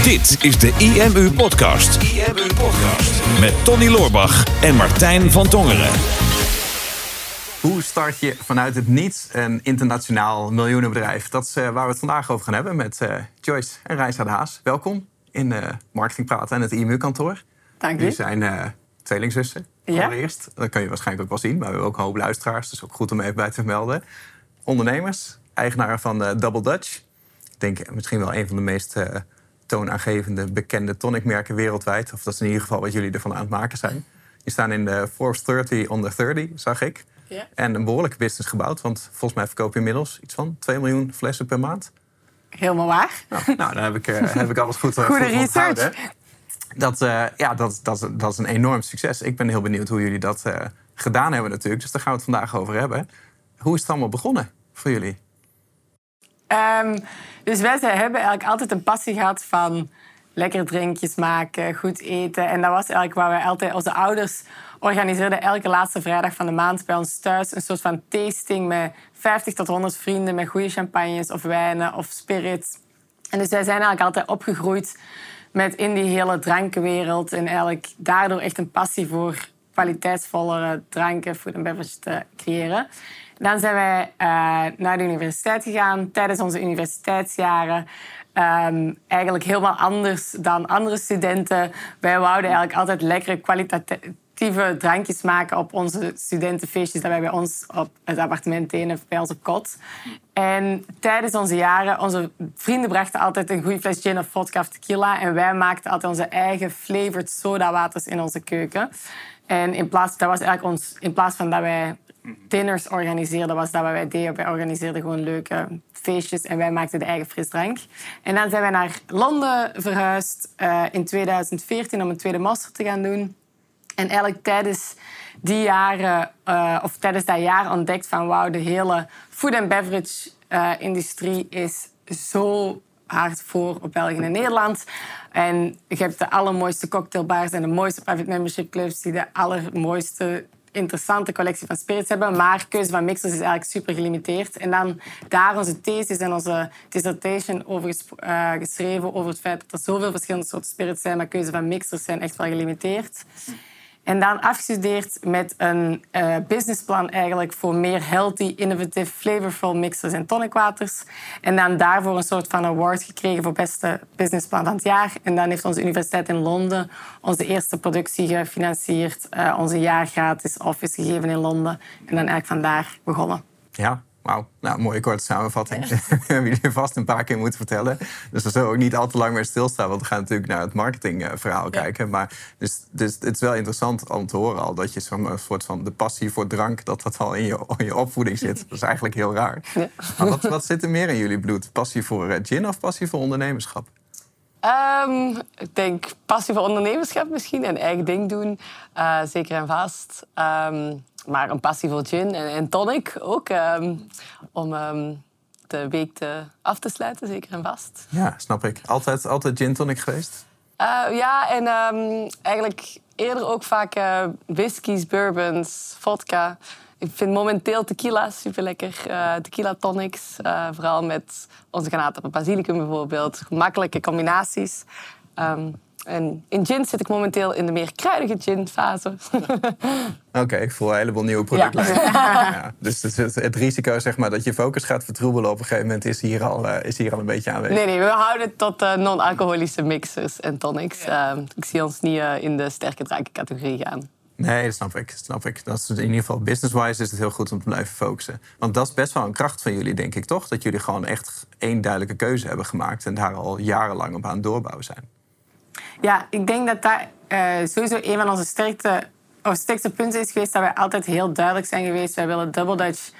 Dit is de IMU Podcast. IMU Podcast. Met Tony Loorbach en Martijn van Tongeren. Hoe start je vanuit het niets een internationaal miljoenenbedrijf? Dat is eh, waar we het vandaag over gaan hebben met uh, Joyce en Reisa de Haas. Welkom in uh, Marketing Praten en het IMU-kantoor. Dank je. Jullie zijn uh, tweelingzussen, Ja. allereerst. Dat kan je waarschijnlijk ook wel zien, maar we hebben ook een hoop luisteraars. Dus ook goed om even bij te melden. Ondernemers, eigenaar van eh, Double Dutch. Ik denk misschien wel een van de meest eh, toonaangevende bekende tonicmerken wereldwijd. Of dat is in ieder geval wat jullie ervan aan het maken zijn. Je staan in de Forbes 30 onder 30, zag ik. Ja. En een behoorlijke business gebouwd. Want volgens mij verkoop je inmiddels iets van 2 miljoen flessen per maand. Helemaal waar. Nou, nou dan heb ik, eh, heb ik alles goed, eh, Goede goed research. onthouden. Dat, eh, ja, dat, dat, dat is een enorm succes. Ik ben heel benieuwd hoe jullie dat gedaan hebben natuurlijk. Dus daar gaan we het vandaag over hebben. Hoe is het allemaal begonnen voor jullie? Ehm, dus wij hebben eigenlijk altijd een passie gehad van lekker drinkjes maken, goed eten. En dat was eigenlijk waar wij altijd... Onze ouders organiseerden elke laatste vrijdag van de maand bij ons thuis... een soort van tasting met 50 tot 100 vrienden... met goede champagnes of wijnen of spirits. En dus wij zijn eigenlijk altijd opgegroeid met in die hele drankenwereld... en eigenlijk daardoor echt een passie voor kwaliteitsvollere dranken, food and beverage te creëren. Dan zijn wij eh, naar de universiteit gegaan tijdens onze universiteitsjaren. Ehm, eigenlijk helemaal anders dan andere studenten. Wij wouden eigenlijk altijd lekkere kwalitatieve drankjes maken op onze studentenfeestjes dat wij bij ons op het appartement deden, bij onze kot. En tijdens onze jaren, onze vrienden brachten altijd een goede fles gin of vodka of tequila. En wij maakten altijd onze eigen flavored sodawaters in onze keuken. En in plaats, dat was eigenlijk ons, in plaats van dat wij dinners organiseerden, was dat wat wij deden. Wij organiseerden gewoon leuke feestjes en wij maakten de eigen frisdrank. En dan zijn wij naar Londen verhuisd eh, in 2014 om een tweede master te gaan doen. En eigenlijk tijdens die jaren, eh, of tijdens dat jaar ontdekt van wauw, de hele food and beverage eh, industrie is zo hard voor op België en Nederland. En je hebt de allermooiste cocktailbars en de mooiste private membership clubs die de allermooiste interessante collectie van spirits hebben. Maar keuze van mixers is eigenlijk super gelimiteerd. En dan daar onze thesis en onze dissertation over eh, geschreven over het feit dat er zoveel verschillende soorten spirits zijn, maar keuze van mixers zijn echt wel gelimiteerd. En dan afgestudeerd met een eh, businessplan eigenlijk voor meer healthy, innovative, flavorful mixers en tonicwaters. En dan daarvoor een soort van award gekregen voor beste businessplan van het jaar. En dan heeft onze universiteit in Londen onze eerste productie gefinancierd, eh, onze jaar gratis office gegeven in Londen. En dan eigenlijk vandaar begonnen. Ja, wauw. Nou, mooie korte samenvatting. hebben jullie vast een paar keer moeten vertellen. Dus daar zullen we ook niet al te lang meer stilstaan. Want we gaan natuurlijk naar het marketingverhaal kijken. Maar dus, dus het is wel interessant om te horen al... dat je zo'n soort van de passie voor drank... dat dat al in je, in je opvoeding zit. Dat is eigenlijk heel raar. Maar wat, wat zit er meer in jullie bloed? Passie voor eh, gin of passie voor ondernemerschap? Ehm, ik denk passie voor ondernemerschap misschien en eigen ding doen. eh, zeker en vast. Ehm, maar een passie voor gin en, en tonic ook. ehm, om ehm, de week te, af te sluiten, zeker en vast. Ja, snap ik. Altijd, altijd gin tonic geweest? Eh, ja, en ehm, eigenlijk eerder ook vaak eh, whiskies, bourbons, vodka. Ik vind momenteel tequila super lekker. tequila tonics, eh, vooral met onze granaten basilicum bijvoorbeeld. Gemakkelijke combinaties. En in gin zit ik momenteel in de meer kruidige gin-fase. Oké, ik voel een heleboel nieuwe productlijnen. Ja. dus het, het, het risico zeg maar, dat je focus gaat vertroebelen op een gegeven moment is hier al, eh, is hier al een beetje aanwezig. nee, nee, we houden het tot eh, non-alcoholische mixers en tonics. Ehm, ik zie ons niet eh, in de sterke drankencategorie gaan. Nee, dat snap ik. Dat snap ik. Dat is in ieder geval business-wise is het heel goed om te blijven focussen. Want dat is best wel een kracht van jullie, denk ik, toch? Dat jullie gewoon echt één duidelijke keuze hebben gemaakt en daar al jarenlang op aan het doorbouwen zijn. Ja, ik denk dat dat eh, sowieso een van onze sterkte, of sterkste punten is geweest. Dat wij altijd heel duidelijk zijn geweest. Wij willen Double Dutch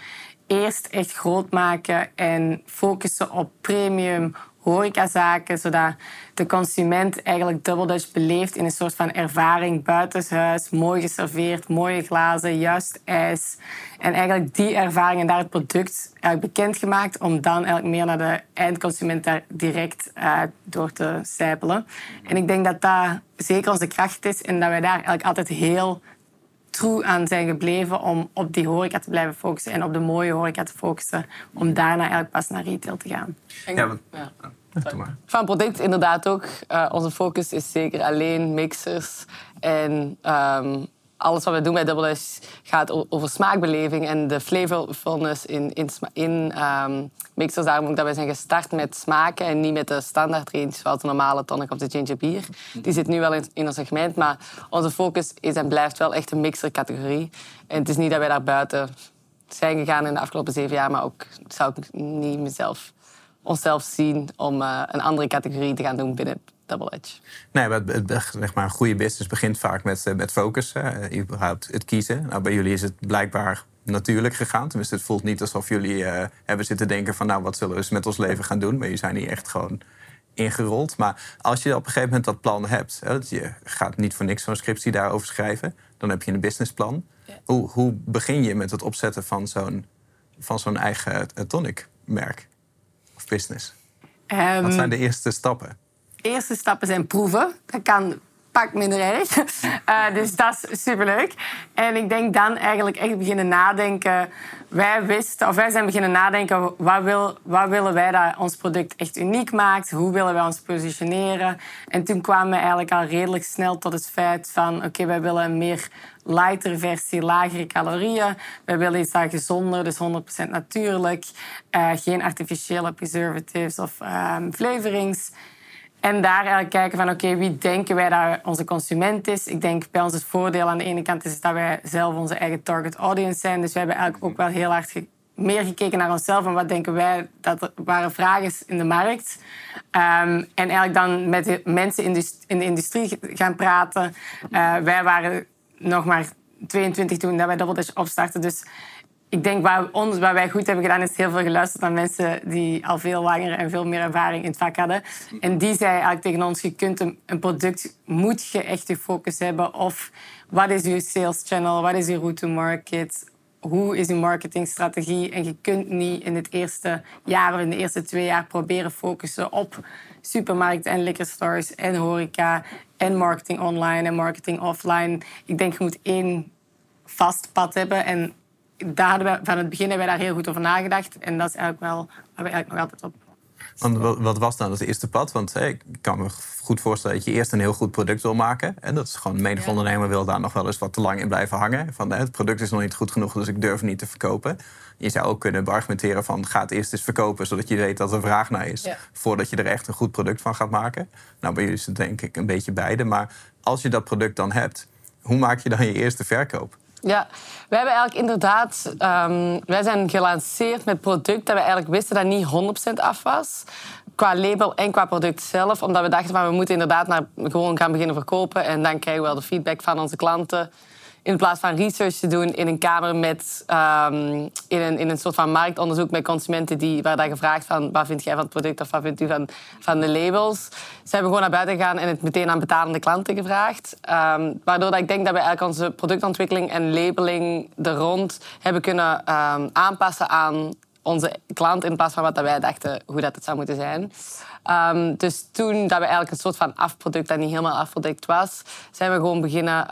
eerst echt groot maken en focussen op premium horecazaken, zodat de consument eigenlijk Double Dutch beleeft in een soort van ervaring buitenshuis, mooi geserveerd, mooie glazen, juist ijs. En eigenlijk die ervaring en daar het product eigenlijk bekendgemaakt om dan eigenlijk meer naar de eindconsument daar direct eh, door te sijpelen. En ik denk dat dat zeker onze kracht is en dat wij daar eigenlijk altijd heel true aan zijn gebleven om op die horeca te blijven focussen en op de mooie horeca te focussen, om daarna eigenlijk pas naar retail te gaan. En- Ja, want- ja. Van product inderdaad ook. Uh, onze focus is zeker alleen mixers. En um, alles wat we doen bij Double Dash gaat over smaakbeleving en de flavorfulness in, in, in um, mixers. Daarom ook dat we zijn gestart met smaken en niet met de standaard range zoals de normale tonic of de ginger beer. Die zit nu wel in, ons segment, maar onze focus is en blijft wel echt een mixer-categorie. En het is niet dat wij daar buiten zijn gegaan in de afgelopen zeven jaar, maar ook zou ik niet mezelf, onszelf zien om uh, een andere categorie te gaan doen binnen Double Edge. Nee, maar zeg maar, een goede business begint vaak met, eh, met focus, uh, überhaupt het kiezen. Nou, bij jullie is het blijkbaar natuurlijk gegaan. Tenminste, het voelt niet alsof jullie uh, hebben zitten denken van... nou, wat zullen we eens met ons leven gaan doen? Maar jullie zijn hier echt gewoon ingerold. Maar als je op een gegeven moment dat plan hebt... Hè, je gaat niet voor niks zo'n scriptie daarover schrijven... dan heb je een businessplan. Hoe, hoe begin je met het opzetten van zo'n, van zo'n eigen tonic-merk of business? Um, wat zijn de eerste stappen? Eerste stappen zijn proeven. Dat kan pak minder erg. Uh, dus dat is superleuk. En ik denk dan eigenlijk echt beginnen nadenken. Wij wisten, of wij zijn beginnen nadenken, wat, wil, wat willen wij dat ons product echt uniek maakt? Hoe willen wij ons positioneren? En toen kwamen we eigenlijk al redelijk snel tot het feit van, oké, wij willen een meer lighter versie, lagere calorieën. Wij willen iets dat gezonder, dus 100% natuurlijk. Uh, geen artificiële preservatives of um, flavorings. En daar eigenlijk kijken van oké, wie denken wij dat onze consument is? Ik denk bij ons het voordeel aan de ene kant is dat wij zelf onze eigen target audience zijn. Dus we hebben eigenlijk ook wel heel hard meer gekeken naar onszelf en wat denken wij dat er waren vragen in de markt. Um, en eigenlijk dan met de mensen in de industrie gaan praten. Uh, wij waren nog maar 22 toen dat wij Double Dash opstarten. Dus ik denk waar, ons, wat wij goed hebben gedaan, is heel veel geluisterd naar mensen die al veel langer en veel meer ervaring in het vak hadden. En die zei eigenlijk tegen ons, je kunt een, product, moet je echt je focus hebben. Of wat is je sales channel, wat is je route to market, hoe is je marketingstrategie. En je kunt niet in het eerste jaar of in de eerste twee jaar proberen focussen op supermarkten en liquor stores en horeca en marketing online en marketing offline. Ik denk je moet één vast pad hebben en daar hadden we, van het begin hebben we daar heel goed over nagedacht. En dat is eigenlijk wel waar we eigenlijk nog altijd op. Want wat was dan het eerste pad? Want ik kan me goed voorstellen dat je eerst een heel goed product wil maken. En dat is gewoon, menig ondernemer wil daar nog wel eens wat te lang in blijven hangen. Van het product is nog niet goed genoeg, dus ik durf niet te verkopen. Je zou ook kunnen argumenteren van ga het eerst eens verkopen, zodat je weet dat er vraag naar is. Voordat je er echt een goed product van gaat maken. Nou, bij jullie is het denk ik een beetje beide. Maar als je dat product dan hebt, hoe maak je dan je eerste verkoop? Ja, we hebben eigenlijk inderdaad... Um, wij zijn gelanceerd met product dat we eigenlijk wisten dat niet 100% af was. Qua label en qua product zelf. Omdat we dachten van we moeten inderdaad naar, gewoon gaan beginnen verkopen. En dan krijgen we wel de feedback van onze klanten in plaats van research te doen in een kamer met um, in, een, in een soort van marktonderzoek met consumenten die, waar daar gevraagd van wat vind jij van het product of wat vindt u van, van de labels. Ze hebben gewoon naar buiten gegaan en het meteen aan betalende klanten gevraagd. Um, waardoor dat ik denk dat we eigenlijk onze productontwikkeling en labeling er rond hebben kunnen um, aanpassen aan onze klant in plaats van wat wij dachten hoe dat het zou moeten zijn. Dus toen dat we eigenlijk een soort van afproduct dat niet helemaal afproduct was, zijn we gewoon beginnen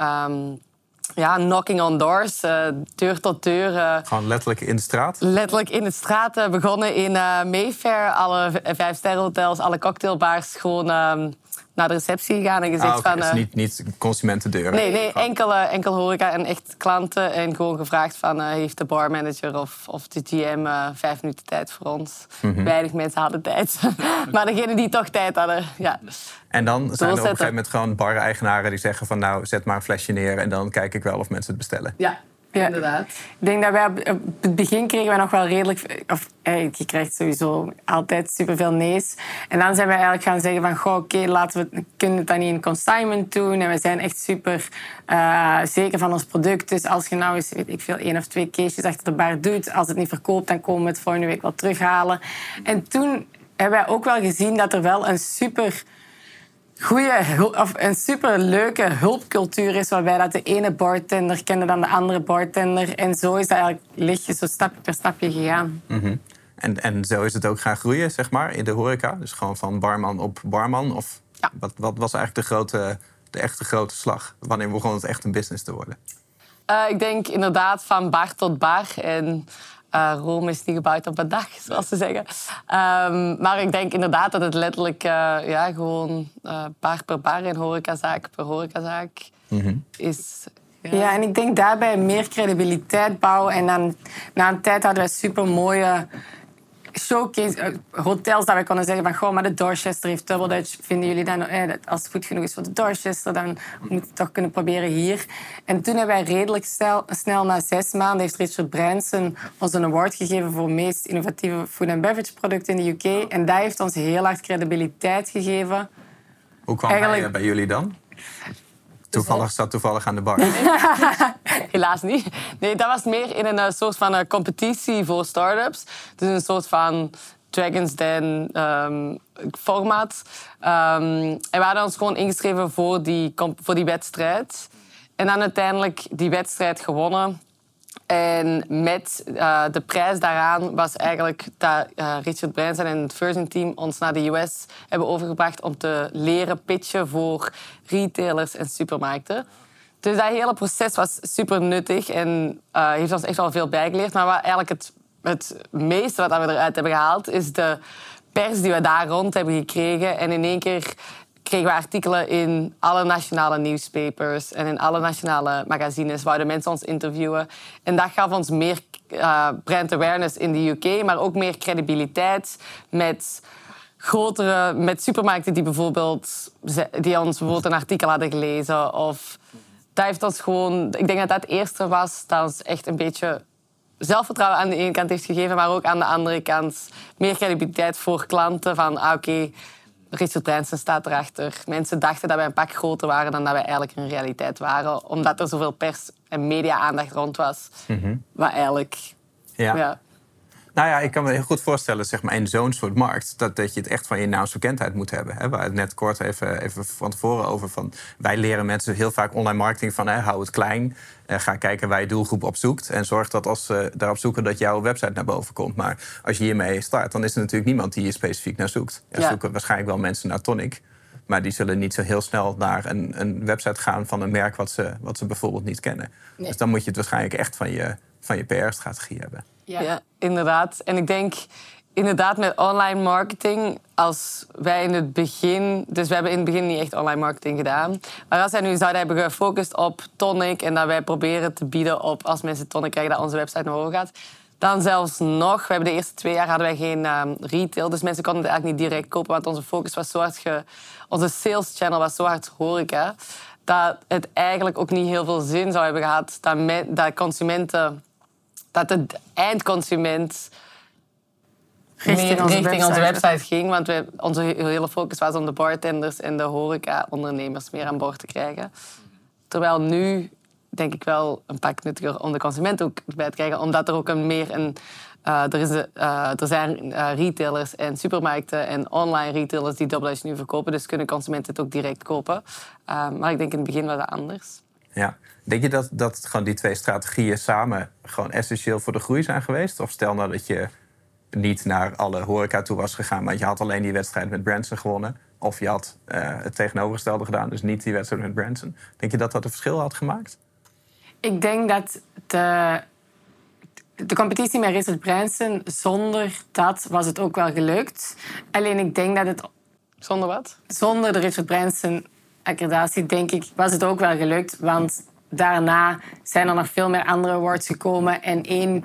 ja, knocking on doors, uh, deur tot deur. Uh, Gewoon letterlijk in de straat? Letterlijk in de straat. Uh, begonnen in Mayfair, alle vijf sterrenhotels, alle cocktailbars. Gewoon um, naar de receptie gegaan en gezegd ah, okay. van... Dus niet, niet consumentendeuren? Nee, nee enkel, enkel horeca en echt klanten. En gewoon gevraagd van, heeft de barmanager of, of de GM vijf minuten tijd voor ons? Mm -hmm. Weinig mensen hadden tijd. maar degenen die toch tijd hadden, ja. En dan zijn er op een gegeven moment gewoon bar-eigenaren die zeggen van... nou, zet maar een flesje neer en dan kijk ik wel of mensen het bestellen. Ja, ja. Inderdaad. Ik denk dat wij op het begin kregen we nog wel redelijk... Of je krijgt sowieso altijd superveel nee's. En dan zijn we eigenlijk gaan zeggen van... Goh, oké, laten we kunnen het dan niet in consignment doen. En we zijn echt super uh, zeker van ons product. Dus als je nou eens, weet ik veel, één of twee cases achter de bar doet... als het niet verkoopt, dan komen we het volgende week wel terughalen. En toen hebben wij ook wel gezien dat er wel een super goede, of een superleuke hulpcultuur is, waarbij dat de ene bartender kende dan de andere bartender. En zo is dat eigenlijk lichtjes zo stapje per stapje gegaan. Mhm. en, en zo is het ook gaan groeien, zeg maar, in de horeca? Dus gewoon van barman op barman? Of ja. wat, wat was eigenlijk de, grote, de echte grote slag? Wanneer begon het echt een business te worden? Uh, ik denk inderdaad van bar tot bar. En Uh, Rome is niet gebouwd op een dag, zoals ze zeggen. Um, maar ik denk inderdaad dat het letterlijk uh, ja, gewoon uh, paar per paar in horecazaak per horecazaak mm is. Ja. ja. en ik denk daarbij meer credibiliteit bouwen. En dan na een tijd hadden we super mooie showcase, uh, hotels dat we konden zeggen van goh, maar de Dorchester heeft Double Dutch. Vinden jullie dan, eh, als het goed genoeg is voor de Dorchester, dan moeten we het toch kunnen proberen hier. En toen hebben wij redelijk snel, snel na zes maanden, heeft Richard Branson ons een award gegeven voor meest innovatieve food and beverage product in de UK. En dat heeft ons heel hard credibiliteit gegeven. Hoe kwam Eigenlijk... hij bij jullie dan? Toevallig zat toevallig aan de bar. Helaas niet. Nee, dat was meer in een eh, soort van uh, competitie voor start-ups. Dus een soort van Dragon's Den um, format. Um, en we hadden ons gewoon ingeschreven voor die, voor die wedstrijd. En dan uiteindelijk die wedstrijd gewonnen. En met uh, de prijs daaraan was eigenlijk dat uh, Richard Branson en het Virgin Team ons naar de US hebben overgebracht om te leren pitchen voor retailers en supermarkten. Dus dat hele proces was super nuttig en uh, heeft ons echt wel veel bijgeleerd. Maar wat eigenlijk het, het meeste wat we eruit hebben gehaald, is de pers die we daar rond hebben gekregen. En in één keer kregen we artikelen in alle nationale newspapers en in alle nationale magazines. Wouden mensen ons interviewen. En dat gaf ons meer uh, brand awareness in de UK, maar ook meer credibiliteit met grotere, met supermarkten die bijvoorbeeld die ons bijvoorbeeld een artikel hadden gelezen. Of dat heeft ons gewoon, ik denk dat dat eerste was dat ons echt een beetje zelfvertrouwen aan de ene kant heeft gegeven, maar ook aan de andere kant meer credibiliteit voor klanten. Van ah, oké, Richard Branson staat erachter. Mensen dachten dat wij een pak groter waren dan dat wij eigenlijk in realiteit waren. Omdat er zoveel pers- en media-aandacht rond was. Mm Wat eigenlijk... Ja. ja. Nou ja, ik kan me heel goed voorstellen, zeg maar, in zo'n soort markt, dat, dat je het echt van je naamsbekendheid moet hebben. Hè? We het net kort even, even van tevoren over van. Wij leren mensen heel vaak online marketing van hè, hou het klein. Uh, ga kijken waar je doelgroep op zoekt. En zorg dat als ze daarop zoeken dat jouw website naar boven komt. Maar als je hiermee start, dan is er natuurlijk niemand die je specifiek naar zoekt. Ja, zoeken waarschijnlijk wel mensen naar Tonic. Maar die zullen niet zo heel snel naar een, een website gaan van een merk wat ze, wat ze bijvoorbeeld niet kennen. Dus dan moet je het waarschijnlijk echt van je, van je PR-strategie hebben. Ja. inderdaad. En ik denk inderdaad met online marketing, als wij in het begin... Dus we hebben in het begin niet echt online marketing gedaan. Maar als wij nu zouden hebben gefocust op tonic... en dat wij proberen te bieden op als mensen tonic krijgen... dat onze website naar hoger gaat... Dan zelfs nog, we hebben de eerste twee jaar hadden wij geen um, retail. Dus mensen konden het eigenlijk niet direct kopen. Want onze focus was zo hard... Ge, onze sales channel was zo hard horeca... dat het eigenlijk ook niet heel veel zin zou hebben gehad... dat, dat consumenten dat de eindconsument richting, onze, richting website. onze, website. ging. Want we, onze hele focus was om de bartenders en de horeca-ondernemers meer aan boord te krijgen. Terwijl nu denk ik wel een pak nuttiger om de consument ook bij te krijgen. Omdat er ook een meer een... Uh, er, is, uh, er zijn uh, retailers en supermarkten en online retailers die Double nu verkopen. Dus kunnen consumenten het ook direct kopen. maar ik denk in het begin was dat anders. Ja. Denk je dat, dat gewoon die twee strategieën samen gewoon essentieel voor de groei zijn geweest? Of stel nou dat je niet naar alle horeca toe was gegaan, maar je had alleen die wedstrijd met Branson gewonnen. Of je had uh, het tegenovergestelde gedaan, dus niet die wedstrijd met Branson. Denk je dat dat een verschil had gemaakt? Ik denk dat de, de competitie met Richard Branson, zonder dat was het ook wel gelukt. Alleen ik denk dat het... Zonder wat? Zonder de Richard Branson accreditatie, denk ik, was het ook wel gelukt. Want daarna zijn er nog veel meer andere awards gekomen. En één,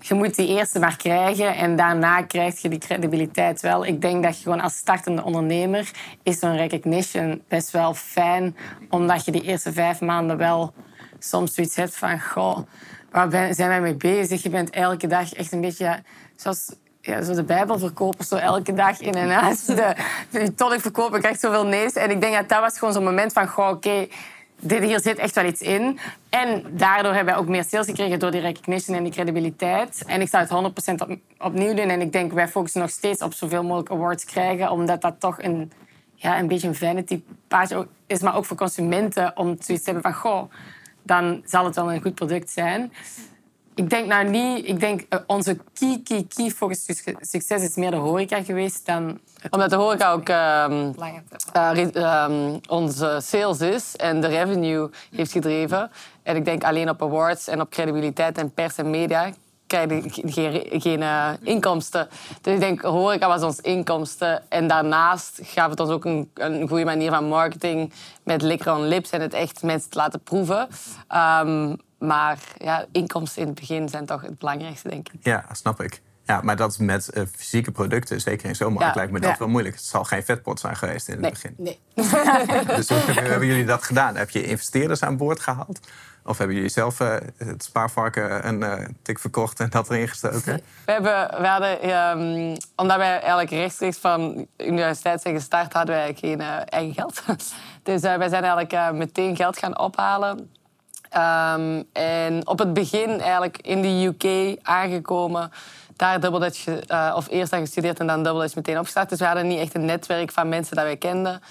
je moet die eerste maar krijgen en daarna krijg je die credibiliteit wel. Ik denk dat je gewoon als startende ondernemer is zo'n recognition best wel fijn, omdat je die eerste vijf maanden wel soms zoiets hebt van, goh, waar zijn wij mee bezig? Je bent elke dag echt een beetje zoals ja, zo de Bijbelverkopers zo elke dag in en uit. De, die tonic verkopen krijgt zoveel nee's. En ik denk dat dat was gewoon zo'n moment van, goh, oké, dit hier zit echt wel iets in. En daardoor hebben wij ook meer sales gekregen door die recognition en die credibiliteit. En ik zou het 100% op, opnieuw doen. En ik denk, wij focussen nog steeds op zoveel mogelijk awards krijgen, omdat dat toch een, ja, een beetje een vanity paardje is, maar ook voor consumenten om zoiets te hebben van, goh, dan zal het wel een goed product zijn. Ik denk nou niet... Ik denk uh, onze key, key, key focus succes is meer de horeca geweest dan... Omdat de horeca ook uh, onze sales is en de revenue heeft gedreven. En ik denk alleen op awards en op credibiliteit en pers en media krijg je geen, geen uh, inkomsten. Dus ik denk, horeca was ons inkomsten. En daarnaast gaf het ons ook een, een goede manier van marketing met liquor on lips en het echt mensen te laten proeven. Um, maar ja, inkomsten in het begin zijn toch het belangrijkste, denk ik. Ja, snap ik. Ja, maar dat met uh, fysieke producten, zeker in zo'n markt, lijkt me dat wel moeilijk. Het zal geen vetpot zijn geweest in het nee, begin. Nee. dus hoe hebben jullie dat gedaan? Heb je investeerders aan boord gehaald? Of hebben jullie zelf uh, het spaarvarken een uh, tik verkocht en dat erin gestoken? We, hebben, we hadden, um, omdat wij eigenlijk rechtstreeks van de universiteit zijn gestart, hadden wij geen eigen geld. dus wij zijn eigenlijk meteen geld gaan ophalen. Um, en op het begin eigenlijk in de UK aangekomen daar Dutch, uh, of eerst aan gestudeerd en dan Double Dutch meteen opgestart. Dus we hadden niet echt een netwerk van mensen dat wij kenden.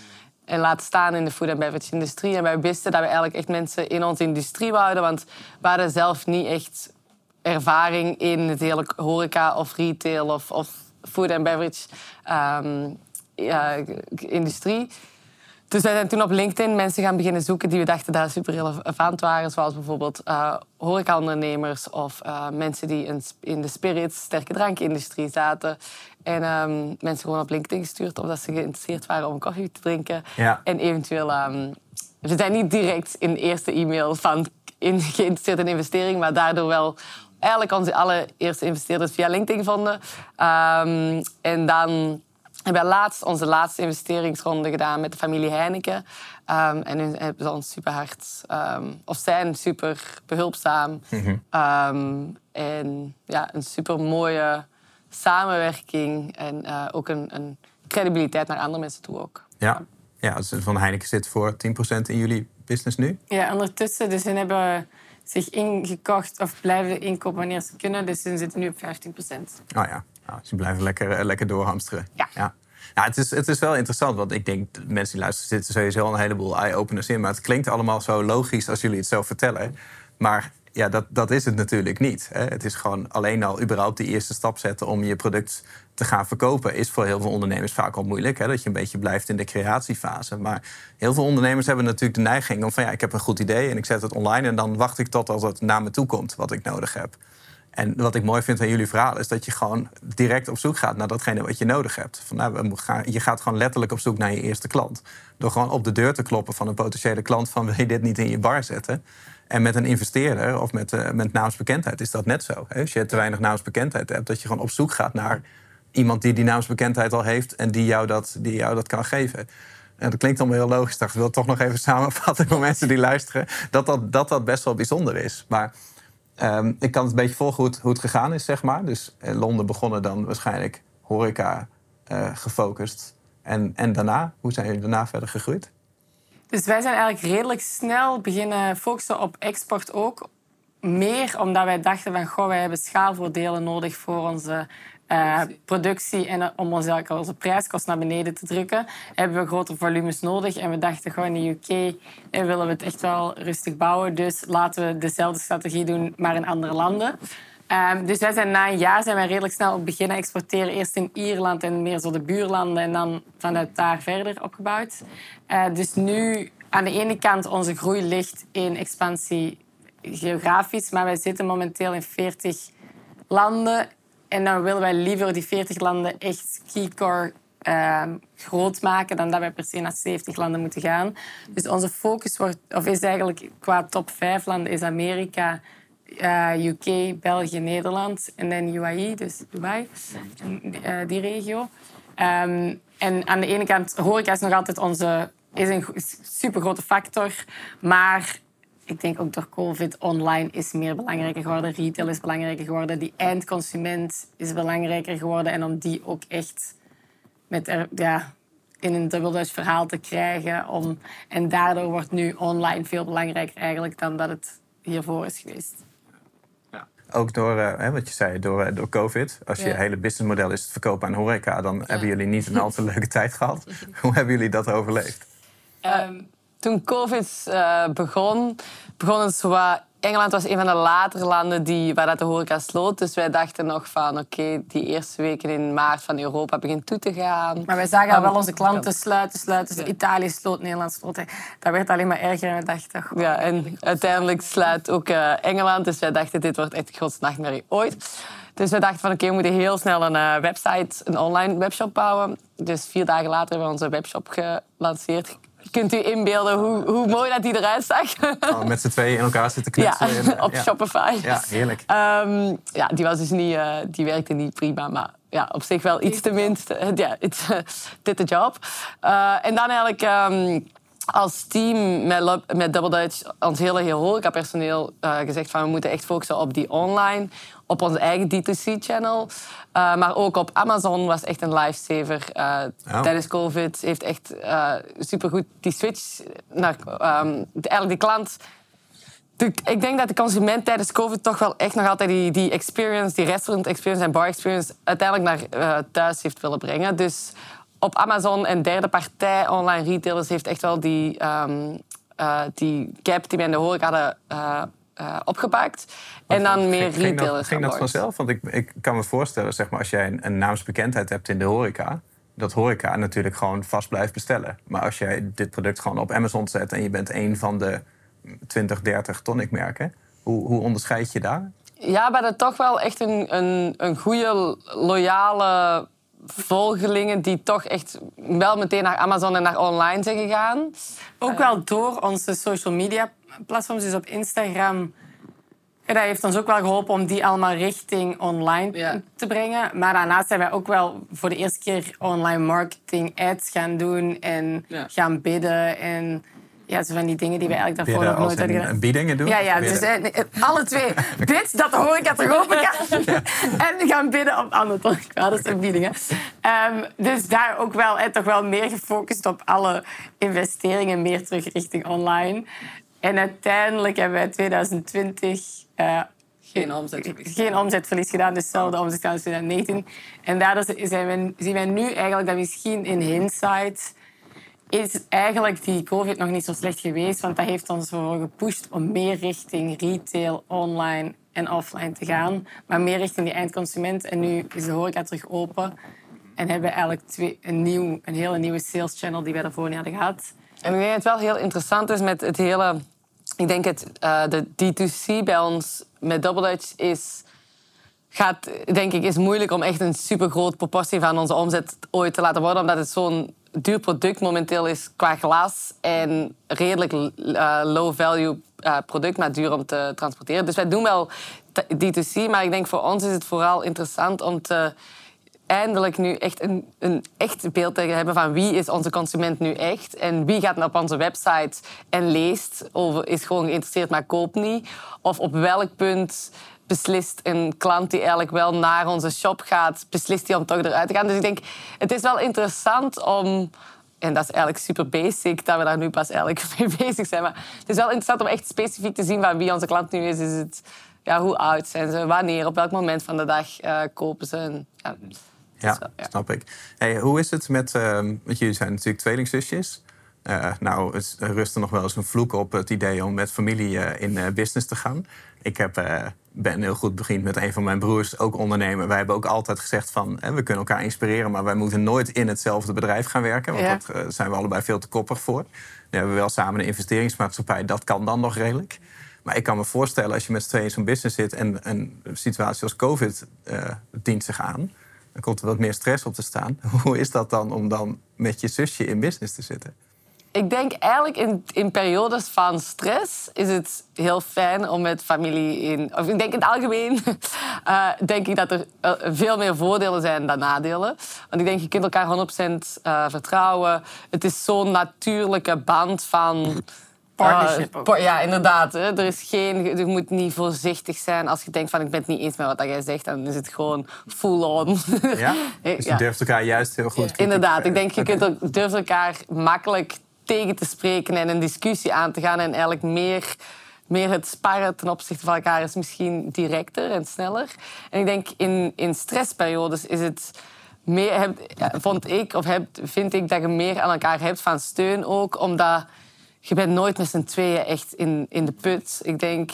En laten staan in de food and beverage industrie. En wij wisten dat we eigenlijk echt mensen in onze industrie wouden. Want we hadden zelf niet echt ervaring in het hele horeca of retail of, of food and beverage ja, industrie. Dus wij zijn toen op LinkedIn mensen gaan beginnen zoeken die we dachten dat super relevant waren. Zoals bijvoorbeeld uh, horecaondernemers of uh, mensen die in, in de spirits, sterke drankindustrie zaten. En um, mensen gewoon op LinkedIn gestuurd omdat ze geïnteresseerd waren om koffie te drinken. Ja. En eventueel... Um, we zijn niet direct in de eerste e-mail van in, geïnteresseerd in investering, maar daardoor wel eigenlijk onze allereerste investeerders via LinkedIn vonden. Um, en dan we hebben laatst onze laatste investeringsronde gedaan met de familie Heineken. Um, en hun hebben ze ons super hard, um, of zijn super behulpzaam. Mhm. um, en ja, een super mooie samenwerking en uh, ook een, een, credibiliteit naar andere mensen toe ook. Ja, ja dus Van Heineken zit voor 10% in jullie business nu? Ja, ondertussen. Dus ze hebben zich ingekocht of blijven inkopen wanneer ze kunnen. Dus ze zitten nu op 15%. Oh ja, nou, ze blijven lekker, eh, lekker doorhamsteren. Ja. ja. Ja, het, is, het is wel interessant, want ik denk, mensen die luisteren zitten sowieso een heleboel eye-openers in. Maar het klinkt allemaal zo logisch als jullie het zo vertellen. Maar ja, dat, dat is het natuurlijk niet. Hè. Het is gewoon alleen al überhaupt die eerste stap zetten om je product te gaan verkopen, is voor heel veel ondernemers vaak al moeilijk. Hè. Dat je een beetje blijft in de creatiefase. Maar heel veel ondernemers hebben natuurlijk de neiging om van ja, ik heb een goed idee en ik zet het online en dan wacht ik tot als het naar me toe komt wat ik nodig heb. En wat ik mooi vind aan jullie verhaal is dat je gewoon direct op zoek gaat naar datgene wat je nodig hebt. Van, nou, je gaat gewoon letterlijk op zoek naar je eerste klant. Door gewoon op de deur te kloppen van een potentiële klant van wil je dit niet in je bar zetten? En met een investeerder of met, uh, met naamsbekendheid is dat net zo. Hè? Als je te weinig naamsbekendheid hebt, dat je gewoon op zoek gaat naar iemand die die naamsbekendheid al heeft en die jou dat, die jou dat kan geven. En dat klinkt allemaal heel logisch. Ik wil toch nog even samenvatten voor mensen die luisteren. Dat dat, dat dat best wel bijzonder is. Maar Um, ik kan het een beetje volgen hoe het, hoe het gegaan is, zeg maar. Dus eh, Londen begonnen dan waarschijnlijk horeca uh, gefocust. En, en daarna, hoe zijn jullie daarna verder gegroeid? Dus wij zijn eigenlijk redelijk snel beginnen focussen op export ook. Meer omdat wij dachten van, goh, wij hebben schaalvoordelen nodig voor onze uh, productie en om onze, onze prijskost naar beneden te drukken, hebben we grotere volumes nodig. En we dachten gewoon in de UK eh, willen we het echt wel rustig bouwen. Dus laten we dezelfde strategie doen, maar in andere landen. Um, dus wij zijn na een jaar zijn wij redelijk snel beginnen exporteren. Eerst in Ierland en meer zo de buurlanden en dan vanuit daar verder opgebouwd. Uh, dus nu aan de ene kant onze groei ligt in expansie geografisch, maar wij zitten momenteel in 40 landen en dan willen wij liever die 40 landen echt keycore uh, groot maken dan dat wij per se naar 70 landen moeten gaan. Dus onze focus wordt, of is eigenlijk qua top 5 landen is Amerika, uh, UK, België, Nederland en dan UAE, dus Dubai, uh, die regio. Um, en aan de ene kant, horeca is nog altijd onze is een super grote factor, maar ik denk ook door COVID online is meer belangrijker geworden. Retail is belangrijker geworden. Die eindconsument is belangrijker geworden. En om die ook echt met er, ja, in een dubbelduits verhaal te krijgen. Om, en daardoor wordt nu online veel belangrijker eigenlijk dan dat het hiervoor is geweest. Ook door, uh, wat je zei, door, uh, door COVID. Als je hele businessmodel is het verkopen aan horeca... dan ja. hebben jullie niet een al te leuke tijd gehad. Hoe hebben jullie dat overleefd? Um, toen COVID uh, begon, begon het zo wat Engeland was een van de latere landen die, waar dat de horeca sloot. Dus wij dachten nog van, oké, die eerste weken in maart van Europa begint toe te gaan. Maar wij zagen al wel onze klanten sluiten, sluiten. Dus Italië sloot, Nederland sloot. Dat werd alleen maar erger en we dachten... goh, Ja, en uiteindelijk sluit ook eh, Engeland. Dus wij dachten, dit wordt echt de grootste nachtmerrie ooit. Dus we dachten van, oké, we moeten heel snel een eh, website, een online webshop bouwen. Dus vier dagen later hebben we onze webshop gelanceerd. Kunt u inbeelden hoe, hoe mooi dat die eruit zag? Oh, met z'n tweeën in elkaar zitten Ja, knutselen. en, eh, op ja. Shopify. Ja, heerlijk. Ehm, ja, die, was dus niet, eh, die werkte niet prima, maar ja, op zich wel iets tenminste. Ja, het did the job. Eh, en dan eigenlijk ehm, als team met, met Double Dutch, ons hele heel horecapersoneel, eh gezegd van we moeten echt focussen op die online, op onze eigen D2C-channel. Eh, maar ook op Amazon was echt een lifesaver. Eh Oh. Tijdens COVID heeft echt supergoed die switch naar ehm, de- eigenlijk die klant ik denk dat de consument tijdens COVID toch wel echt nog altijd die, die experience, die restaurant experience en bar experience, uiteindelijk naar thuis heeft willen brengen. Dus op Amazon en derde partij online retailers heeft echt wel die, eh, die gap die we in de horeca hadden eh, eh, opgepakt. En dan meer Ging- ging dat- retailers. Ging dat vanzelf? Want ik, ik kan me voorstellen, zeg maar, als jij een, een naamsbekendheid hebt in de horeca... dat horeca natuurlijk gewoon vast blijft bestellen. Maar als jij dit product gewoon op Amazon zet... en je bent een van de 20, 30 tonicmerken... Hoe, hoe onderscheid je daar? Ja, maar dat toch wel echt een, een, een goede, loyale volgelingen die toch echt wel meteen naar Amazon en naar online zijn gegaan. Ook wel door onze social media platforms, dus op Instagram. Ja, dat heeft ons ook wel geholpen om die allemaal richting online Ja. te brengen. Maar daarnaast zijn wij ook wel voor de eerste keer online marketing ads gaan doen en Ja. gaan bidden. En ja, zo van die dingen die we eigenlijk daarvoor Bidden nog als nooit in hadden gedaan. biedingen doen? Ja, ja dus eh, nee, alle twee. Bid dat de horeca terug open kan. en gaan bidden op andere tonicwaders en biedingen. Ehm, dus daar ook wel, eh, toch wel meer gefocust op alle investeringen, meer terug richting online. En uiteindelijk hebben wij 2020 eh, Geen omzetverlies. geen omzetverlies gedaan, dus hetzelfde omzet gedaan als 2019. En daardoor zijn we, zien wij nu eigenlijk dat misschien in hindsight is eigenlijk die COVID nog niet zo slecht geweest, want dat heeft ons ervoor gepusht om meer richting retail, online en offline te gaan, maar meer richting die eindconsument. En nu is de horeca terug open en hebben we eigenlijk twee, een, nieuw, een hele nieuwe sales channel die wij daarvoor niet hadden gehad. En ik denk dat het wel heel interessant is met het hele... Ik denk het, eh, de D2C bij ons met Double Dutch is... Gaat, denk ik, is moeilijk om echt een supergroot proportie van onze omzet ooit te laten worden. Omdat het zo'n duur product momenteel is qua glas. En redelijk eh, low-value eh, product, maar duur om te transporteren. Dus wij doen wel t- D2C, maar ik denk voor ons is het vooral interessant om eindelijk nu echt een, een echt beeld te hebben van wie is onze consument nu echt en wie gaat op onze website en leest of is gewoon geïnteresseerd maar koopt niet. Of op welk punt beslist een klant die eigenlijk wel naar onze shop gaat, beslist hij om toch eruit te gaan. Dus ik denk, het is wel interessant om... En dat is eigenlijk super basic, dat we daar nu pas eigenlijk mee bezig zijn. Maar het is wel interessant om echt specifiek te zien van wie onze klant nu is. Is het, ja, hoe oud zijn ze, wanneer, op welk moment van de dag eh, kopen ze. En, ja, Ja, snap ik. Hey, hoe is het met... ehm, want jullie zijn natuurlijk tweelingzusjes. Eh, nou, het rust er nog wel eens een vloek op het idee om met familie in business te gaan. Ik heb, ben heel goed bevriend met een van mijn broers, ook ondernemer. Wij hebben ook altijd gezegd van, eh, we kunnen elkaar inspireren... maar wij moeten nooit in hetzelfde bedrijf gaan werken. Want Ja. dat eh, zijn we allebei veel te koppig voor. Nu hebben we wel samen een investeringsmaatschappij. Dat kan dan nog redelijk. Maar ik kan me voorstellen, als je met z'n tweeën in zo'n business zit... en een situatie als COVID eh, dient zich aan... dan komt er wat meer stress op te staan. Hoe is dat dan om dan met je zusje in business te zitten? Ik denk eigenlijk in, in periodes van stress is het heel fijn om met familie in... Of ik denk in het algemeen eh, denk ik dat er eh, veel meer voordelen zijn dan nadelen. Want ik denk, je kunt elkaar 100% eh, vertrouwen. Het is zo'n natuurlijke band van... Partnership ook. ja, inderdaad. Hè. Er, is geen, je moet niet voorzichtig zijn als je denkt van ik ben het niet eens met wat jij zegt. Dan is het gewoon full on. Ja? Dus je Ja. durft elkaar juist heel goed... Inderdaad, ik denk je kunt ook, durft elkaar makkelijk tegen te spreken en een discussie aan te gaan. En eigenlijk meer, meer het sparren ten opzichte van elkaar is misschien directer en sneller. En ik denk in, in stressperiodes is het meer, heb, vond ik, of heb, vind ik dat je meer aan elkaar hebt van steun ook, omdat je bent nooit met z'n tweeën echt in, in de put. Ik denk,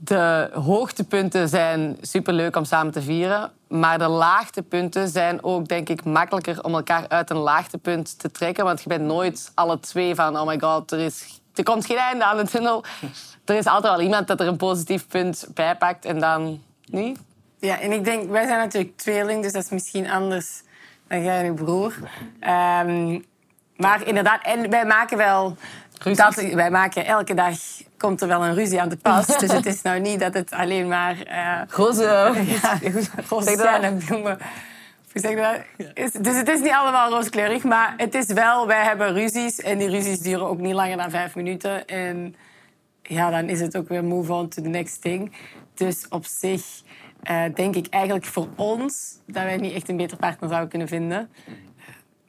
de hoogtepunten zijn superleuk om samen te vieren. Maar de laagtepunten zijn ook, denk ik, makkelijker om elkaar uit een laagtepunt te trekken. Want je bent nooit alle twee van, oh my god, er, is, er komt geen einde aan de tunnel. Er is altijd wel iemand dat er een positief punt bij pakt en dan niet. Ja, en ik denk, wij zijn natuurlijk tweeling, dus dat is misschien anders dan jij en je broer. Ehm, maar inderdaad, en wij maken wel... Dat, wij maken elke dag komt er wel een ruzie aan de pas. dus het is nou niet dat het alleen maar... Uh, roze... Ja, roze en bloemen. Zeg dat? Dus het is niet allemaal rooskleurig, maar het is wel... Wij hebben ruzies en die ruzies duren ook niet langer dan vijf minuten. En ja, dan is het ook weer move on to the next thing. Dus op zich uh, denk ik eigenlijk voor ons dat wij niet echt een beter partner zouden kunnen vinden.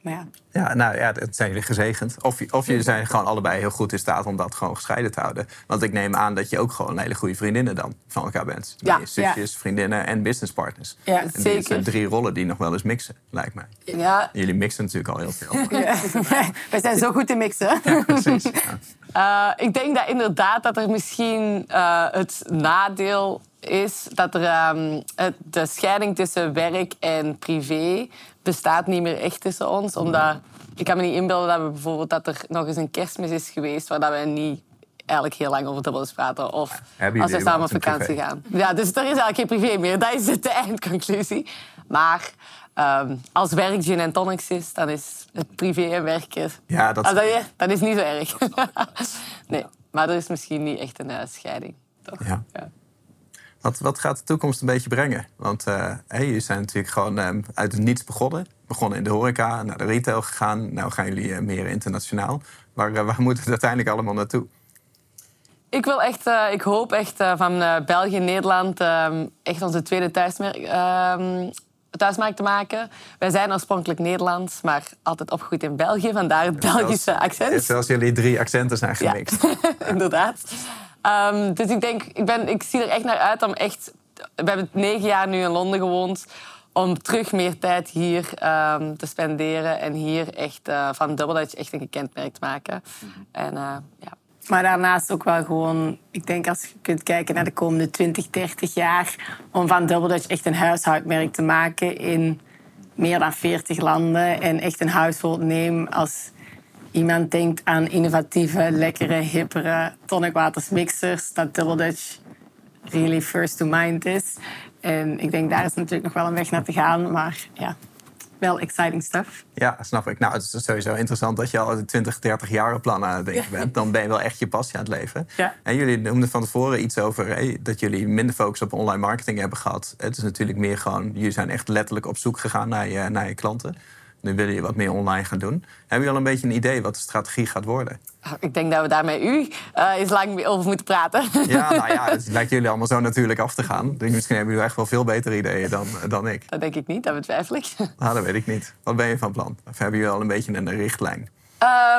Maar ja. ja, nou ja, dat zijn jullie gezegend. Of, of jullie zijn gewoon allebei heel goed in staat om dat gewoon gescheiden te houden. Want ik neem aan dat je ook gewoon hele goede vriendinnen dan van elkaar bent. Ja. Zusjes, vriendinnen en businesspartners. Ja, en zeker. zijn drie rollen die nog wel eens mixen, lijkt mij. Ja. Jullie mixen natuurlijk al heel veel. Ja. Wij zijn zo goed in mixen. Ja, precies. Uh, ik denk dat inderdaad dat er misschien uh, het nadeel is dat er, um, de scheiding tussen werk en privé bestaat niet meer echt tussen ons. Omdat ik kan me niet inbeelden dat we bijvoorbeeld dat er nog eens een kerstmis is geweest waar dat we niet eigenlijk heel lang over dubbels praten. Of als we samen op vakantie gaan. Ja, dus er is eigenlijk geen privé meer. Dat is de eindconclusie. Maar um, als werk gin en tonics is, dan is het privé en werken... Ja, dat- Ah, dat, is, dat is niet zo erg. nee, maar er is misschien niet echt een uh, scheiding. Toch? Ja. Wat, wat gaat de toekomst een beetje brengen? Want uh, hey, jullie zijn natuurlijk gewoon um, uit het niets begonnen. Begonnen in de horeca, naar de retail gegaan. Nou gaan jullie uh, meer internationaal. Maar uh, waar moet het uiteindelijk allemaal naartoe? Ik, wil echt, ik hoop echt van België en Nederland echt onze tweede thuismerk, ehm, thuismarkt te maken. Wij zijn oorspronkelijk Nederlands, maar altijd opgegroeid in België. Vandaar het Belgische accent. Zoals jullie drie accenten zijn gemixt. Ja, inderdaad. Um, dus ik denk, ik, ben, ik zie er echt naar uit om echt... We hebben negen jaar nu in Londen gewoond. Om terug meer tijd hier um, te spenderen. En hier echt uh, van Double Dutch echt een gekend merk te maken. En, uh, ja. Maar daarnaast ook wel gewoon... Ik denk als je kunt kijken naar de komende 20, 30 jaar... om van Double Dutch echt een huishoudmerk te maken in meer dan 40 landen. En echt een household name als iemand denkt aan innovatieve, lekkere, hippere tonicwatersmixers, dat Double Dutch really first to mind is. En ik denk daar is natuurlijk nog wel een weg naar te gaan, maar ja, wel exciting stuff. Ja, snap ik. Nou, het is sowieso interessant dat je al 20, 30 jaar plan aan het denken bent. Dan ben je wel echt je passie aan het leven. Ja. En jullie noemden van tevoren iets over hey, dat jullie minder focus op online marketing hebben gehad. Het is natuurlijk meer gewoon, jullie zijn echt letterlijk op zoek gegaan naar je, naar je klanten. Nu willen je wat meer online gaan doen. Hebben jullie al een beetje een idee wat de strategie gaat worden? Ik denk dat we daar met u uh, eens lang over moeten praten. Ja, nou ja, het lijkt jullie allemaal zo natuurlijk af te gaan. Dus misschien hebben jullie echt wel veel betere ideeën dan, dan ik. Dat denk ik niet, dat betwijfel ik. Nou, dat weet ik niet. Wat ben je van plan? Of hebben jullie al een beetje een richtlijn?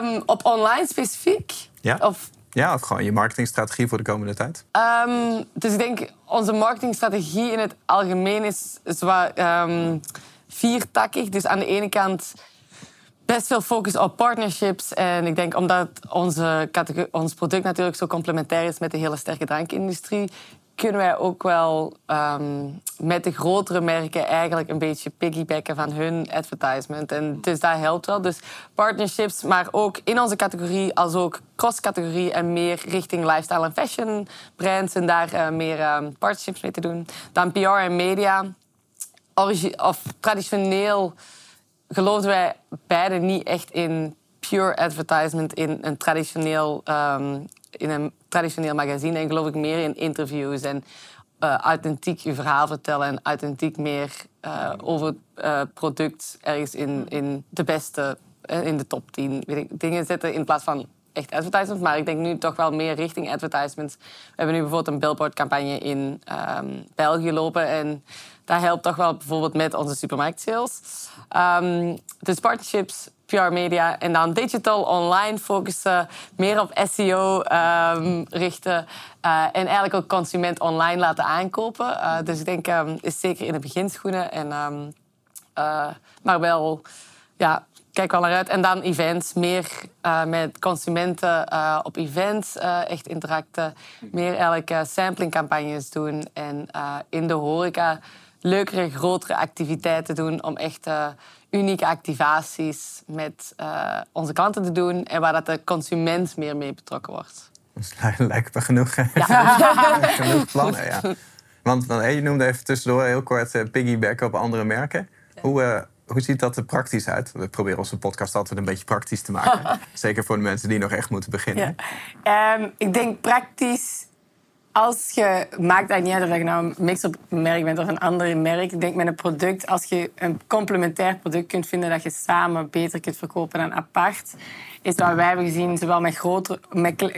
Um, op online specifiek? Ja. Of ja, of gewoon je marketingstrategie voor de komende tijd? Um, dus ik denk, onze marketingstrategie in het algemeen is zwaar, um, viertakkig. Dus aan de ene kant best veel focus op partnerships. En ik denk omdat onze ons product natuurlijk zo complementair is met de hele sterke drankindustrie, kunnen wij ook wel um, met de grotere merken eigenlijk een beetje piggybacken van hun advertisement. En dus dat helpt wel. Dus partnerships, maar ook in onze categorie als ook cross-categorie en meer richting lifestyle en fashion brands en daar uh, meer um, partnerships mee te doen. Dan PR en media. Of traditioneel geloofden wij beide niet echt in pure advertisement in een traditioneel, um, in een traditioneel magazine. En geloof ik meer in interviews en uh, authentiek je verhaal vertellen en authentiek meer uh, over het uh, product ergens in, in de beste, in de top 10 weet ik, dingen zetten in plaats van echt advertisements. Maar ik denk nu toch wel meer richting advertisements. We hebben nu bijvoorbeeld een billboardcampagne in um, België lopen en dat helpt toch wel bijvoorbeeld met onze supermarktsales. Um, dus partnerships, PR media en dan digital, online focussen, meer op SEO um, richten uh, en eigenlijk ook consument online laten aankopen. Uh, dus ik denk, um, is zeker in de beginschoenen. En, uh, maar wel ja, kijk wel naar uit. En dan events, meer met consumenten op events echt interacten. Meer eigenlijk samplingcampagnes doen. En in de horeca leukere, grotere activiteiten doen om echt unieke activaties met onze klanten te doen. En waar dat de consument meer mee betrokken wordt. Dat lijkt me genoeg, ja. genoeg plannen, ja. Want je noemde even tussendoor heel kort piggyback op andere merken. Hoe, hoe ziet dat er praktisch uit? We proberen onze podcast altijd een beetje praktisch te maken. Zeker voor de mensen die nog echt moeten beginnen. Um, ik denk praktisch als je maakt dat niet uit of je nou een mix-up merk bent of een ander merk. Denk met een product, als je een complementair product kunt vinden dat je samen beter kunt verkopen dan apart, is wat wij hebben gezien, zowel met grotere,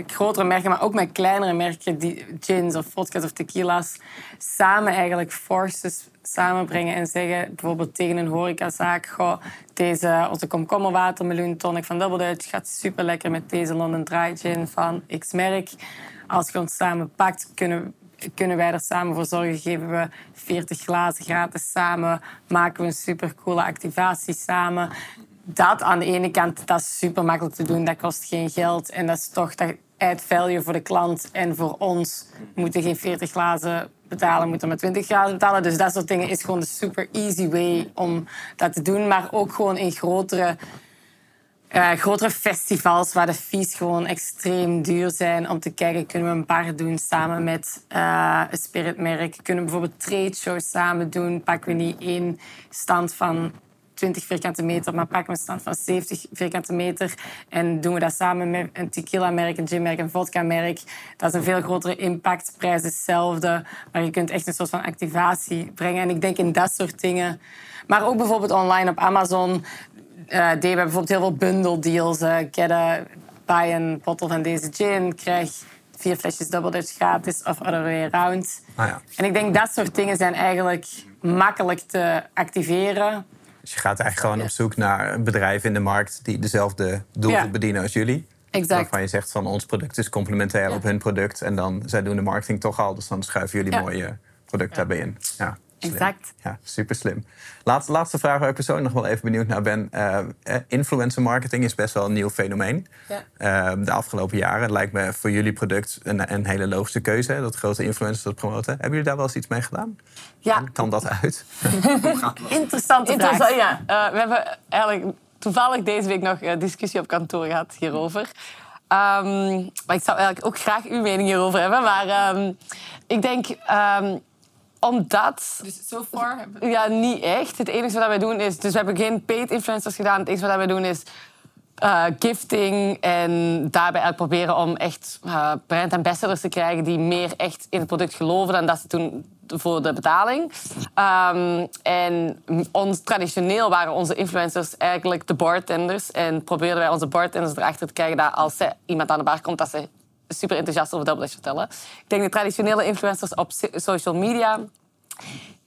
grotere merken, maar ook met kleinere merken, die gins of vodka's of tequila's, samen eigenlijk forces samenbrengen en zeggen, bijvoorbeeld tegen een horecazaak, goh, deze, onze komkommerwatermeloen tonic van Double Dutch gaat super lekker met deze London Dry Gin van X merk als je ons samen pakt, kunnen, kunnen wij er samen voor zorgen. Geven we 40 glazen gratis samen. Maken we een supercoole activatie samen. Dat aan de ene kant, dat is super makkelijk te doen. Dat kost geen geld. En dat is toch dat add value voor de klant. En voor ons moeten geen 40 glazen betalen, moeten maar 20 glazen betalen. Dus dat soort dingen is gewoon de super easy way om dat te doen. Maar ook gewoon in grotere uh, grotere festivals waar de fees gewoon extreem duur zijn om te kijken. Kunnen we een paar doen samen met uh, een spiritmerk? Kunnen we bijvoorbeeld trade shows samen doen? Pakken we niet één stand van 20 vierkante meter, maar pakken we een stand van 70 vierkante meter en doen we dat samen met een tequila-merk, een gin-merk, een vodka-merk. Dat is een veel grotere impact. Prijs hetzelfde, maar je kunt echt een soort van activatie brengen. En ik denk in dat soort dingen. Maar ook bijvoorbeeld online op Amazon uh, deden we bijvoorbeeld heel veel bundeldeals. Uh, get a, buy een bottle van deze gin, krijg vier flesjes Double Dutch gratis of other way around. Ah, ja. En ik denk dat soort dingen zijn eigenlijk makkelijk te activeren. Dus je gaat eigenlijk gewoon op zoek naar een bedrijf in de markt die dezelfde doelgroep bedienen als jullie. Exact. Waarvan je zegt van ons product is complementair op hun product. En dan zij doen de marketing toch al, dus dan schuiven jullie mooie producten daarbij in. Ja. Exact. Ja, super slim. Laatste, laatste vraag waar ik persoonlijk nog wel even benieuwd naar ben. Uh, influencer marketing is best wel een nieuw fenomeen. Ja. Uh, de afgelopen jaren. lijkt me voor jullie product een, een hele logische keuze. Dat grote influencers dat promoten. Hebben jullie daar wel eens iets mee gedaan? Ja. Kan dat uit? Interessante Interessant, Ja, uh, we hebben eigenlijk toevallig deze week nog een discussie op kantoor gehad hierover. Um, maar ik zou eigenlijk ook graag uw mening hierover hebben. Maar um, ik denk... Um, omdat... Dus so far? Ja, niet echt. Het enige wat wij doen is... Dus we hebben geen paid influencers gedaan. Het enige wat wij doen is... Uh, gifting en daarbij proberen om echt uh, brand ambassadors te krijgen die meer echt in het product geloven dan dat ze doen voor de betaling. Um, en ons, traditioneel waren onze influencers eigenlijk de bartenders en probeerden wij onze bartenders erachter te krijgen dat als iemand aan de bar komt, dat ze super enthousiast over Double vertellen. Ik denk de traditionele influencers op social media.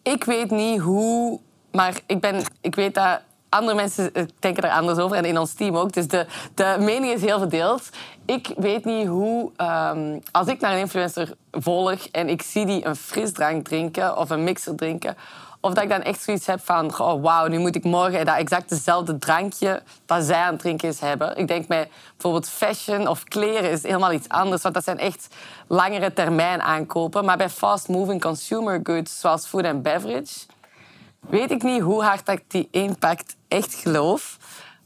Ik weet niet hoe, maar ik, ben, ik weet dat andere mensen eh, denken er anders over en in ons team ook. Dus de, de mening is heel verdeeld. Ik weet niet hoe, um, als ik naar een influencer volg en ik zie die een frisdrank drinken of een mixer drinken, of dat ik dan echt zoiets heb van, oh, wauw, nu moet ik morgen dat exact dezelfde drankje dat zij aan het drinken is hebben. Ik denk met bijvoorbeeld fashion of kleren is helemaal iets anders, want dat zijn echt langere termijn aankopen. Maar bij fast-moving consumer goods, zoals food and beverage, weet ik niet hoe hard ik die impact echt geloof.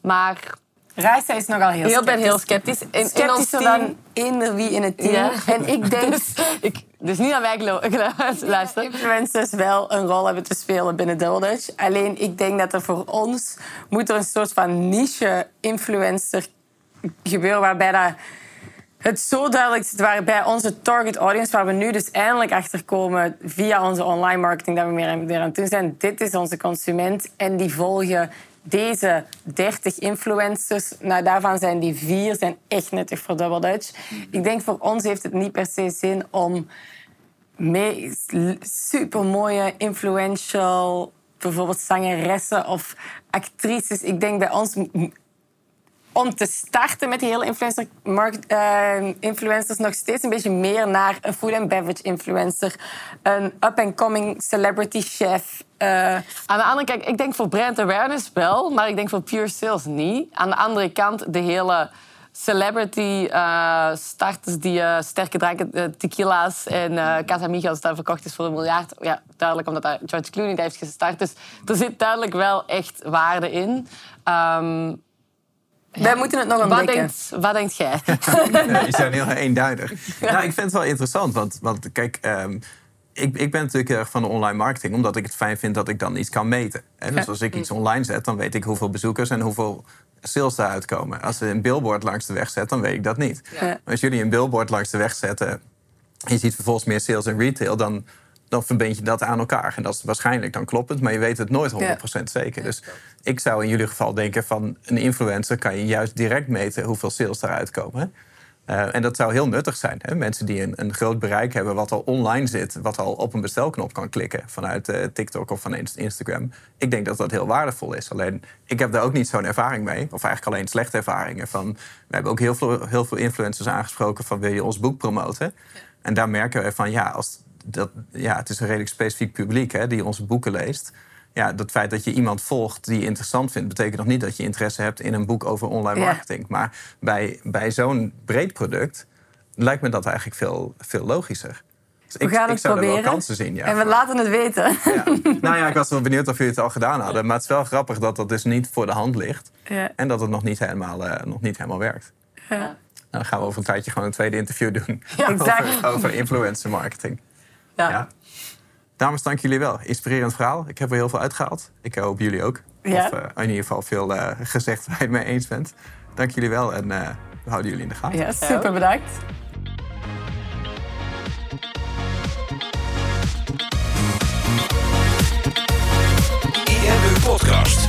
Maar Raisa is nogal heel sceptisch. Ik ben heel sceptisch. In, Sceptischer dan eender wie in het team. Ja. En ik denk... Dus, ik, dus niet aan mij luisteren. influencers wel een rol hebben te spelen binnen Double Dutch. Alleen ik denk dat er voor ons moet er een soort van niche-influencer gebeuren... waarbij dat het zo duidelijk zit waarbij onze target audience, waar we nu dus eindelijk achter komen via onze online marketing, dat we meer en meer aan het doen zijn. Dit is onze consument en die volgen deze 30 influencers, nou, daarvan zijn die vier zijn echt nuttig voor Double Dutch. Ik denk voor ons heeft het niet per se zin om super mooie, influential, bijvoorbeeld zangeressen of actrices. Ik denk bij ons om te starten met die hele influencer uh, influencers nog steeds een beetje meer naar een food and beverage influencer, een up and coming celebrity chef Uh, Aan de andere kant, ik denk voor brand awareness wel, maar ik denk voor pure sales niet. Aan de andere kant, de hele celebrity uh, starters die sterke dranken, tequila's en Casamigos daar verkocht is voor een miljard. Ja, duidelijk omdat dat George Clooney heeft gestart. Dus er zit duidelijk wel echt waarde in. Um, Wij moeten het nog ontdekken. Wat denkt, wat denkt jij? ja, die zijn heel eenduidig. Ja. Nou, ik vind het wel interessant, want, want kijk... Um, ik, ik, ben natuurlijk erg van de online marketing, omdat ik het fijn vind dat ik dan iets kan meten. Hè? Dus als ik iets online zet, dan weet ik hoeveel bezoekers en hoeveel sales daaruit komen. Als ze een billboard langs de weg zet, dan weet ik dat niet. Ja. Als jullie een billboard langs de weg zetten en je ziet vervolgens meer sales in retail, dan, dan verbind je dat aan elkaar. En dat is waarschijnlijk dan kloppend, maar je weet het nooit 100% ja. zeker. Dus ik zou in jullie geval denken van een influencer kan je juist direct meten hoeveel sales daaruit komen. Uh, en dat zou heel nuttig zijn. Hè? Mensen die een, een, groot bereik hebben wat al online zit, wat al op een bestelknop kan klikken vanuit uh, TikTok of van Instagram. Ik denk dat dat heel waardevol is. Alleen ik heb daar ook niet zo'n ervaring mee, of eigenlijk alleen slechte ervaringen. Van, we hebben ook heel veel, heel veel influencers aangesproken van wil je ons boek promoten? Ja. En daar merken we van ja, als dat, ja, het is een redelijk specifiek publiek hè, die onze boeken leest ja, dat feit dat je iemand volgt die je interessant vindt, betekent nog niet dat je interesse hebt in een boek over online marketing. Ja. Maar bij, bij zo'n breed product lijkt me dat eigenlijk veel, veel logischer. Dus we ik, gaan het zou proberen. er wel kansen zien. Ja, en we laten het weten. Ja. Nou ja, ik was wel benieuwd of jullie het al gedaan hadden. Maar het is wel grappig dat dat dus niet voor de hand ligt. Ja. En dat het nog niet helemaal, uh, nog niet helemaal werkt. Ja. Nou, dan gaan we over een tijdje gewoon een tweede interview doen. over influencer marketing. Ja. Dames, dank jullie wel. Inspirerend verhaal. Ik heb er heel veel uitgehaald. Ik hoop jullie ook. Ja. Of uh, in ieder geval veel uh, gezegd waar je het mee eens bent. Dank jullie wel en uh, we houden jullie in de gaten. Ja, super bedankt. IMU Podcast.